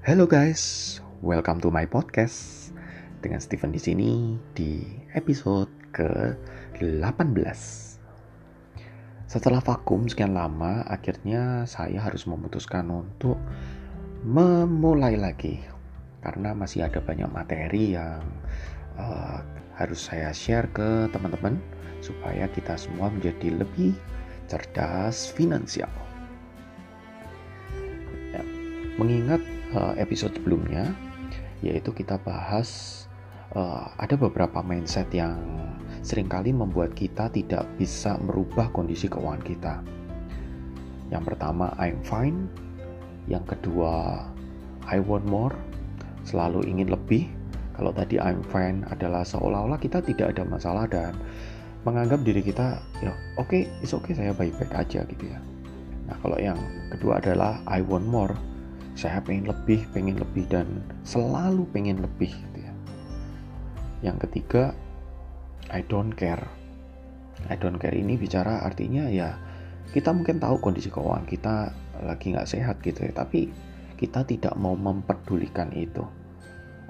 Hello guys, welcome to my podcast dengan Steven di sini di episode ke-18. Setelah vakum sekian lama, akhirnya saya harus memutuskan untuk memulai lagi karena masih ada banyak materi yang uh, harus saya share ke teman-teman supaya kita semua menjadi lebih cerdas finansial. Ya, mengingat uh, episode sebelumnya yaitu kita bahas uh, ada beberapa mindset yang sering kali membuat kita tidak bisa merubah kondisi keuangan kita. Yang pertama I'm fine, yang kedua I want more, selalu ingin lebih. Kalau tadi I'm fine adalah seolah-olah kita tidak ada masalah dan menganggap diri kita ya oke okay, it's okay saya baik-baik aja gitu ya. Nah kalau yang kedua adalah I want more saya pengen lebih pengen lebih dan selalu pengen lebih gitu ya. Yang ketiga I don't care. I don't care. Ini bicara artinya ya kita mungkin tahu kondisi keuangan kita lagi nggak sehat gitu ya tapi kita tidak mau memperdulikan itu.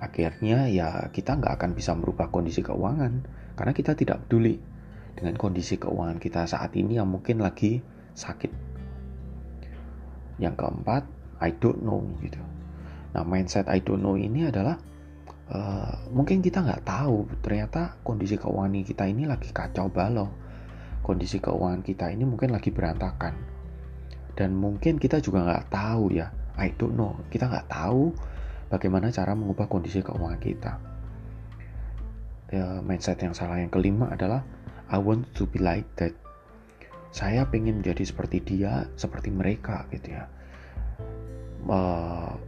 Akhirnya ya kita nggak akan bisa merubah kondisi keuangan karena kita tidak peduli dengan kondisi keuangan kita saat ini yang mungkin lagi sakit. Yang keempat I don't know gitu. Nah mindset I don't know ini adalah uh, mungkin kita nggak tahu ternyata kondisi keuangan kita ini lagi kacau balau. Kondisi keuangan kita ini mungkin lagi berantakan. Dan mungkin kita juga nggak tahu ya, I don't know. Kita nggak tahu bagaimana cara mengubah kondisi keuangan kita. Ya, mindset yang salah yang kelima adalah I want to be like that. Saya pengen menjadi seperti dia, seperti mereka gitu ya uh,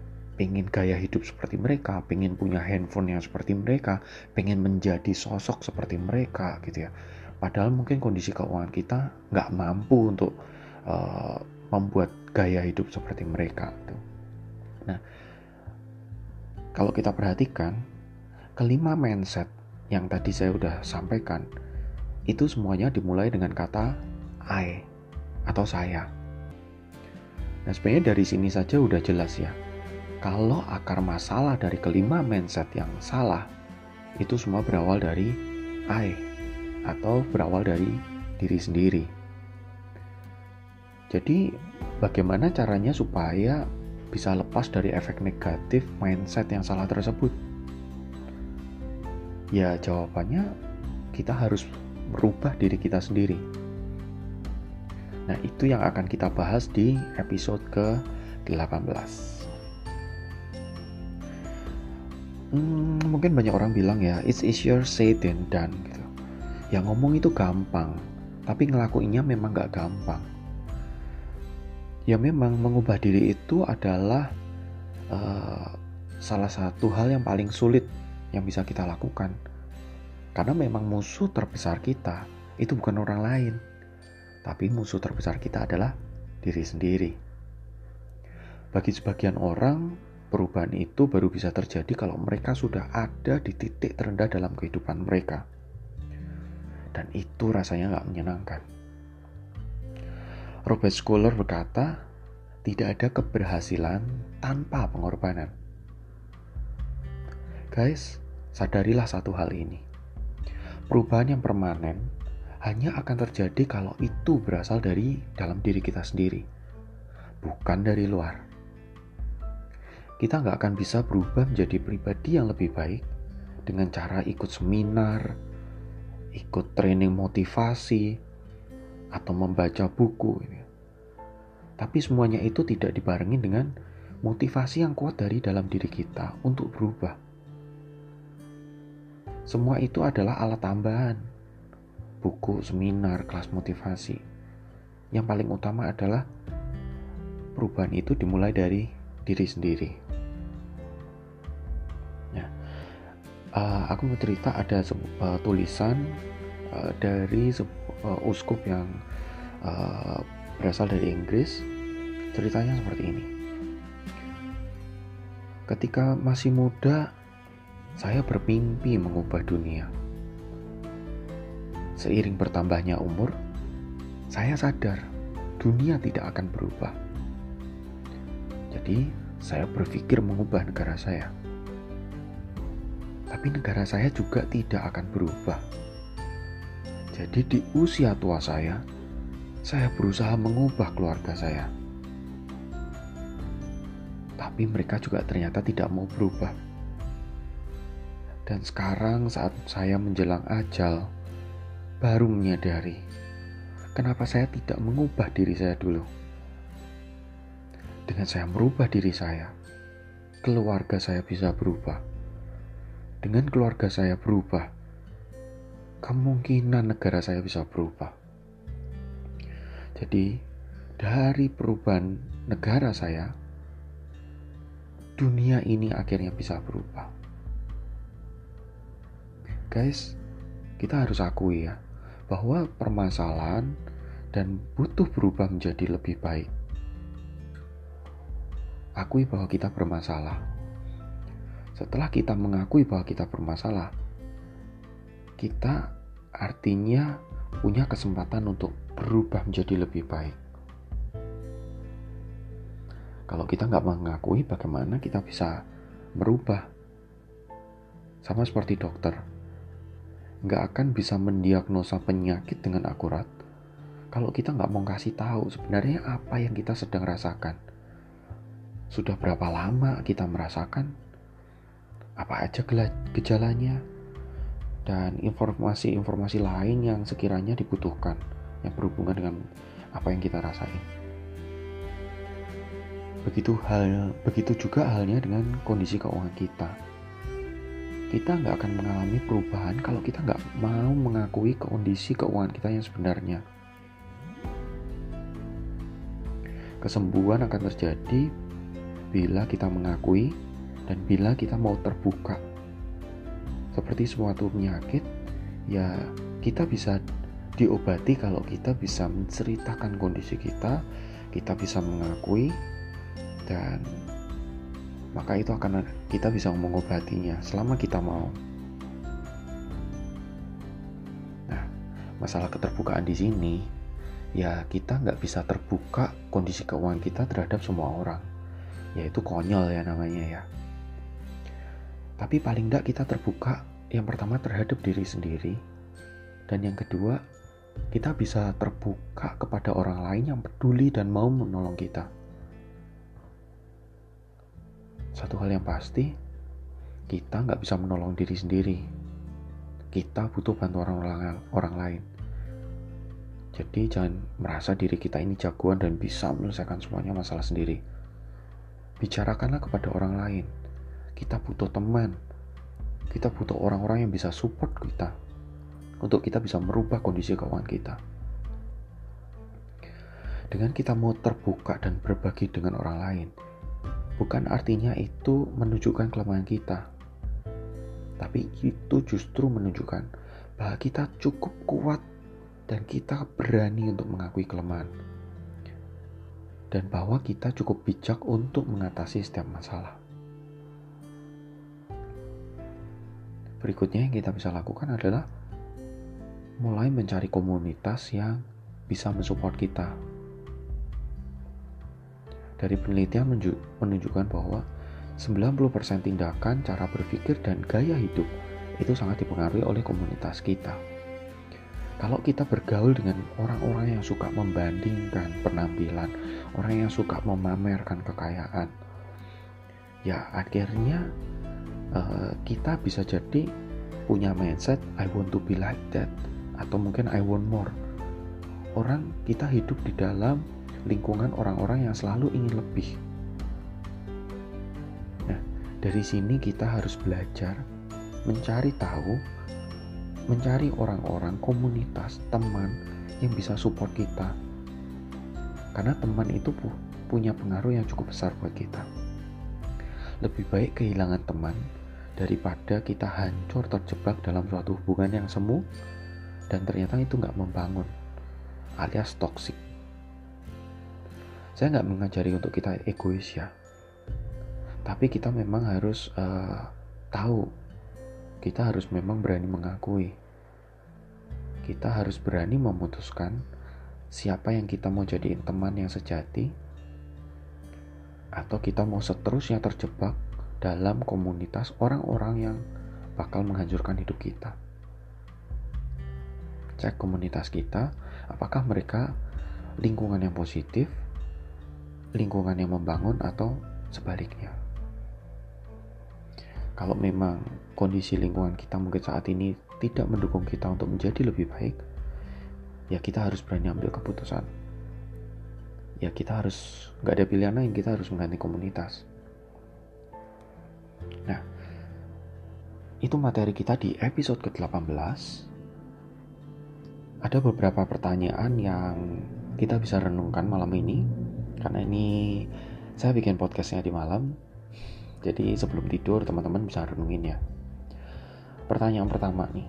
pengen gaya hidup seperti mereka, pengen punya handphone yang seperti mereka, pengen menjadi sosok seperti mereka gitu ya. Padahal mungkin kondisi keuangan kita nggak mampu untuk uh, membuat gaya hidup seperti mereka. Gitu. Nah, kalau kita perhatikan kelima mindset yang tadi saya udah sampaikan itu semuanya dimulai dengan kata I atau saya. Nah sebenarnya dari sini saja udah jelas ya. Kalau akar masalah dari kelima mindset yang salah, itu semua berawal dari I atau berawal dari diri sendiri. Jadi bagaimana caranya supaya bisa lepas dari efek negatif mindset yang salah tersebut? Ya jawabannya kita harus merubah diri kita sendiri Nah, itu yang akan kita bahas di episode ke-18. Hmm, mungkin banyak orang bilang ya, it's easier said than done gitu. Yang ngomong itu gampang, tapi ngelakuinnya memang gak gampang. Ya memang mengubah diri itu adalah uh, salah satu hal yang paling sulit yang bisa kita lakukan. Karena memang musuh terbesar kita itu bukan orang lain, tapi musuh terbesar kita adalah diri sendiri. Bagi sebagian orang, perubahan itu baru bisa terjadi kalau mereka sudah ada di titik terendah dalam kehidupan mereka. Dan itu rasanya nggak menyenangkan. Robert Scholar berkata, tidak ada keberhasilan tanpa pengorbanan. Guys, sadarilah satu hal ini. Perubahan yang permanen hanya akan terjadi kalau itu berasal dari dalam diri kita sendiri, bukan dari luar. Kita nggak akan bisa berubah menjadi pribadi yang lebih baik dengan cara ikut seminar, ikut training motivasi, atau membaca buku. Tapi semuanya itu tidak dibarengi dengan motivasi yang kuat dari dalam diri kita untuk berubah. Semua itu adalah alat tambahan buku, seminar, kelas motivasi. Yang paling utama adalah perubahan itu dimulai dari diri sendiri. Ya, uh, aku mau cerita ada uh, tulisan uh, dari uh, uskup yang uh, berasal dari Inggris. Ceritanya seperti ini. Ketika masih muda, saya bermimpi mengubah dunia Seiring bertambahnya umur, saya sadar dunia tidak akan berubah. Jadi, saya berpikir mengubah negara saya. Tapi negara saya juga tidak akan berubah. Jadi di usia tua saya, saya berusaha mengubah keluarga saya. Tapi mereka juga ternyata tidak mau berubah. Dan sekarang saat saya menjelang ajal, baru menyadari kenapa saya tidak mengubah diri saya dulu. Dengan saya merubah diri saya, keluarga saya bisa berubah. Dengan keluarga saya berubah, kemungkinan negara saya bisa berubah. Jadi, dari perubahan negara saya, dunia ini akhirnya bisa berubah. Guys, kita harus akui ya, bahwa permasalahan dan butuh berubah menjadi lebih baik. Akui bahwa kita bermasalah. Setelah kita mengakui bahwa kita bermasalah, kita artinya punya kesempatan untuk berubah menjadi lebih baik. Kalau kita nggak mengakui bagaimana kita bisa merubah, sama seperti dokter, nggak akan bisa mendiagnosa penyakit dengan akurat kalau kita nggak mau kasih tahu sebenarnya apa yang kita sedang rasakan. Sudah berapa lama kita merasakan? Apa aja gejalanya? Dan informasi-informasi lain yang sekiranya dibutuhkan yang berhubungan dengan apa yang kita rasain. Begitu hal, begitu juga halnya dengan kondisi keuangan kita kita nggak akan mengalami perubahan kalau kita nggak mau mengakui kondisi keuangan kita yang sebenarnya. Kesembuhan akan terjadi bila kita mengakui dan bila kita mau terbuka. Seperti suatu penyakit, ya kita bisa diobati kalau kita bisa menceritakan kondisi kita, kita bisa mengakui dan maka itu akan kita bisa mengobatinya selama kita mau. Nah, masalah keterbukaan di sini, ya kita nggak bisa terbuka kondisi keuangan kita terhadap semua orang, yaitu konyol ya namanya ya. Tapi paling nggak kita terbuka yang pertama terhadap diri sendiri, dan yang kedua kita bisa terbuka kepada orang lain yang peduli dan mau menolong kita. Satu hal yang pasti, kita nggak bisa menolong diri sendiri. Kita butuh bantuan orang, orang lain. Jadi jangan merasa diri kita ini jagoan dan bisa menyelesaikan semuanya masalah sendiri. Bicarakanlah kepada orang lain. Kita butuh teman. Kita butuh orang-orang yang bisa support kita. Untuk kita bisa merubah kondisi keuangan kita. Dengan kita mau terbuka dan berbagi dengan orang lain, bukan artinya itu menunjukkan kelemahan kita, tapi itu justru menunjukkan bahwa kita cukup kuat dan kita berani untuk mengakui kelemahan, dan bahwa kita cukup bijak untuk mengatasi setiap masalah. Berikutnya yang kita bisa lakukan adalah mulai mencari komunitas yang bisa mensupport kita dari penelitian menunjukkan bahwa 90% tindakan, cara berpikir, dan gaya hidup itu sangat dipengaruhi oleh komunitas kita. Kalau kita bergaul dengan orang-orang yang suka membandingkan penampilan, orang yang suka memamerkan kekayaan, ya akhirnya uh, kita bisa jadi punya mindset I want to be like that atau mungkin I want more. Orang kita hidup di dalam lingkungan orang-orang yang selalu ingin lebih. Nah, dari sini kita harus belajar mencari tahu, mencari orang-orang, komunitas, teman yang bisa support kita. Karena teman itu punya pengaruh yang cukup besar buat kita. Lebih baik kehilangan teman daripada kita hancur terjebak dalam suatu hubungan yang semu dan ternyata itu nggak membangun alias toxic saya nggak mengajari untuk kita egois ya. Tapi kita memang harus uh, tahu kita harus memang berani mengakui. Kita harus berani memutuskan siapa yang kita mau jadiin teman yang sejati atau kita mau seterusnya terjebak dalam komunitas orang-orang yang bakal menghancurkan hidup kita. Cek komunitas kita, apakah mereka lingkungan yang positif, lingkungan yang membangun, atau sebaliknya. Kalau memang kondisi lingkungan kita mungkin saat ini tidak mendukung kita untuk menjadi lebih baik, ya kita harus berani ambil keputusan. Ya kita harus nggak ada pilihan lain, kita harus mengganti komunitas. Nah, itu materi kita di episode ke-18. Ada beberapa pertanyaan yang kita bisa renungkan malam ini. Karena ini saya bikin podcastnya di malam. Jadi sebelum tidur teman-teman bisa renungin ya. Pertanyaan pertama nih.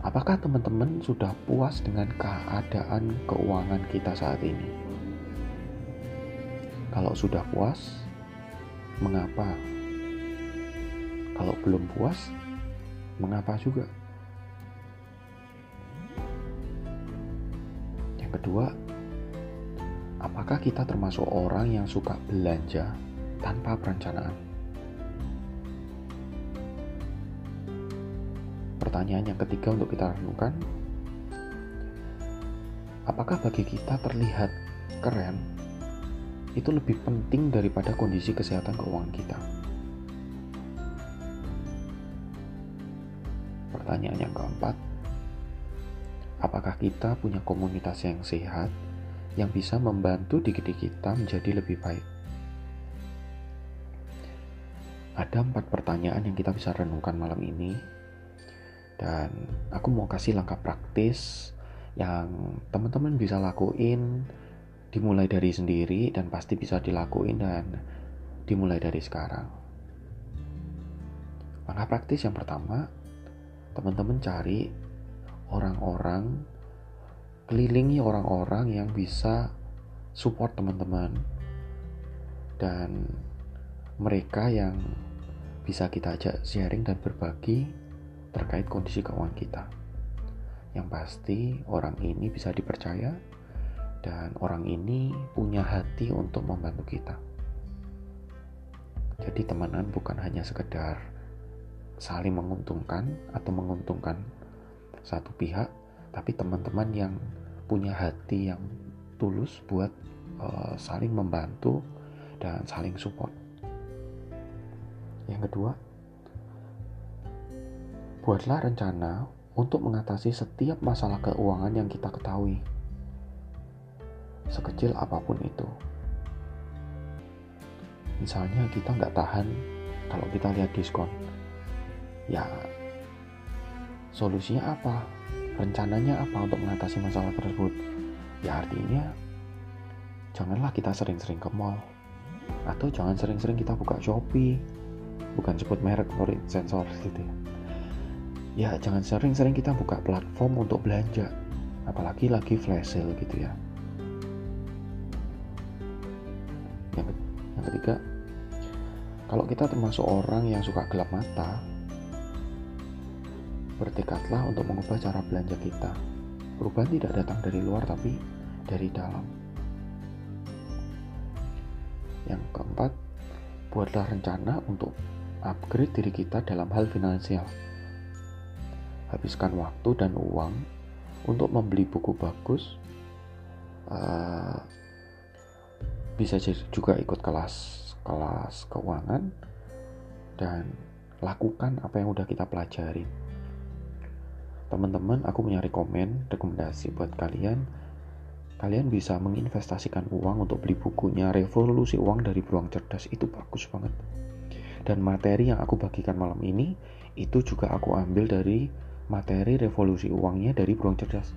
Apakah teman-teman sudah puas dengan keadaan keuangan kita saat ini? Kalau sudah puas, mengapa kalau belum puas, mengapa juga? Yang kedua, apakah kita termasuk orang yang suka belanja tanpa perencanaan? Pertanyaan yang ketiga untuk kita renungkan, apakah bagi kita terlihat keren itu lebih penting daripada kondisi kesehatan keuangan kita? Pertanyaan yang keempat, apakah kita punya komunitas yang sehat yang bisa membantu diri kita menjadi lebih baik? Ada empat pertanyaan yang kita bisa renungkan malam ini, dan aku mau kasih langkah praktis yang teman-teman bisa lakuin dimulai dari sendiri dan pasti bisa dilakuin dan dimulai dari sekarang. Langkah praktis yang pertama, teman-teman cari orang-orang kelilingi orang-orang yang bisa support teman-teman dan mereka yang bisa kita ajak sharing dan berbagi terkait kondisi keuangan kita. Yang pasti orang ini bisa dipercaya dan orang ini punya hati untuk membantu kita. Jadi temenan bukan hanya sekedar saling menguntungkan atau menguntungkan satu pihak, tapi teman-teman yang punya hati yang tulus buat uh, saling membantu dan saling support. Yang kedua, buatlah rencana untuk mengatasi setiap masalah keuangan yang kita ketahui, sekecil apa pun itu. Misalnya kita nggak tahan kalau kita lihat diskon, ya solusinya apa rencananya apa untuk mengatasi masalah tersebut? Ya artinya janganlah kita sering-sering ke mall. Atau jangan sering-sering kita buka Shopee. Bukan sebut merek sorry sensor gitu ya. Ya jangan sering-sering kita buka platform untuk belanja. Apalagi lagi flash sale gitu ya. Yang, yang ketiga kalau kita termasuk orang yang suka gelap mata Bertekadlah untuk mengubah cara belanja kita. Perubahan tidak datang dari luar tapi dari dalam. Yang keempat, buatlah rencana untuk upgrade diri kita dalam hal finansial. Habiskan waktu dan uang untuk membeli buku bagus. Uh, bisa juga ikut kelas kelas keuangan dan lakukan apa yang udah kita pelajari teman-teman aku punya rekomend rekomendasi buat kalian. Kalian bisa menginvestasikan uang untuk beli bukunya revolusi uang dari beruang cerdas. Itu bagus banget. Dan materi yang aku bagikan malam ini itu juga aku ambil dari materi revolusi uangnya dari beruang cerdas.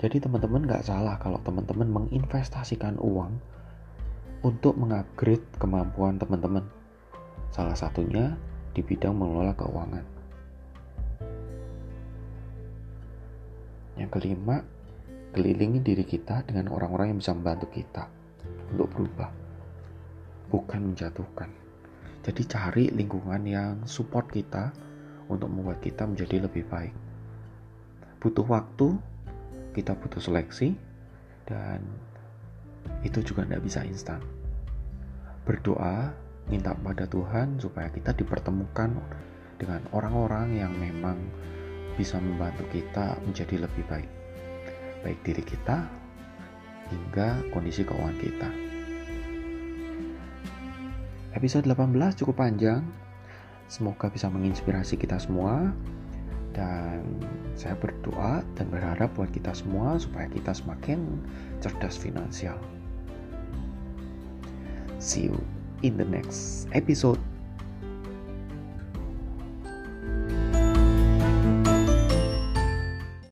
Jadi teman-teman nggak salah kalau teman-teman menginvestasikan uang untuk mengupgrade kemampuan teman-teman. Salah satunya di bidang mengelola keuangan Yang kelima, kelilingi diri kita dengan orang-orang yang bisa membantu kita untuk berubah, bukan menjatuhkan. Jadi cari lingkungan yang support kita untuk membuat kita menjadi lebih baik. Butuh waktu, kita butuh seleksi, dan itu juga tidak bisa instan. Berdoa, minta pada Tuhan supaya kita dipertemukan dengan orang-orang yang memang bisa membantu kita menjadi lebih baik. Baik diri kita hingga kondisi keuangan kita. Episode 18 cukup panjang. Semoga bisa menginspirasi kita semua dan saya berdoa dan berharap buat kita semua supaya kita semakin cerdas finansial. See you in the next episode.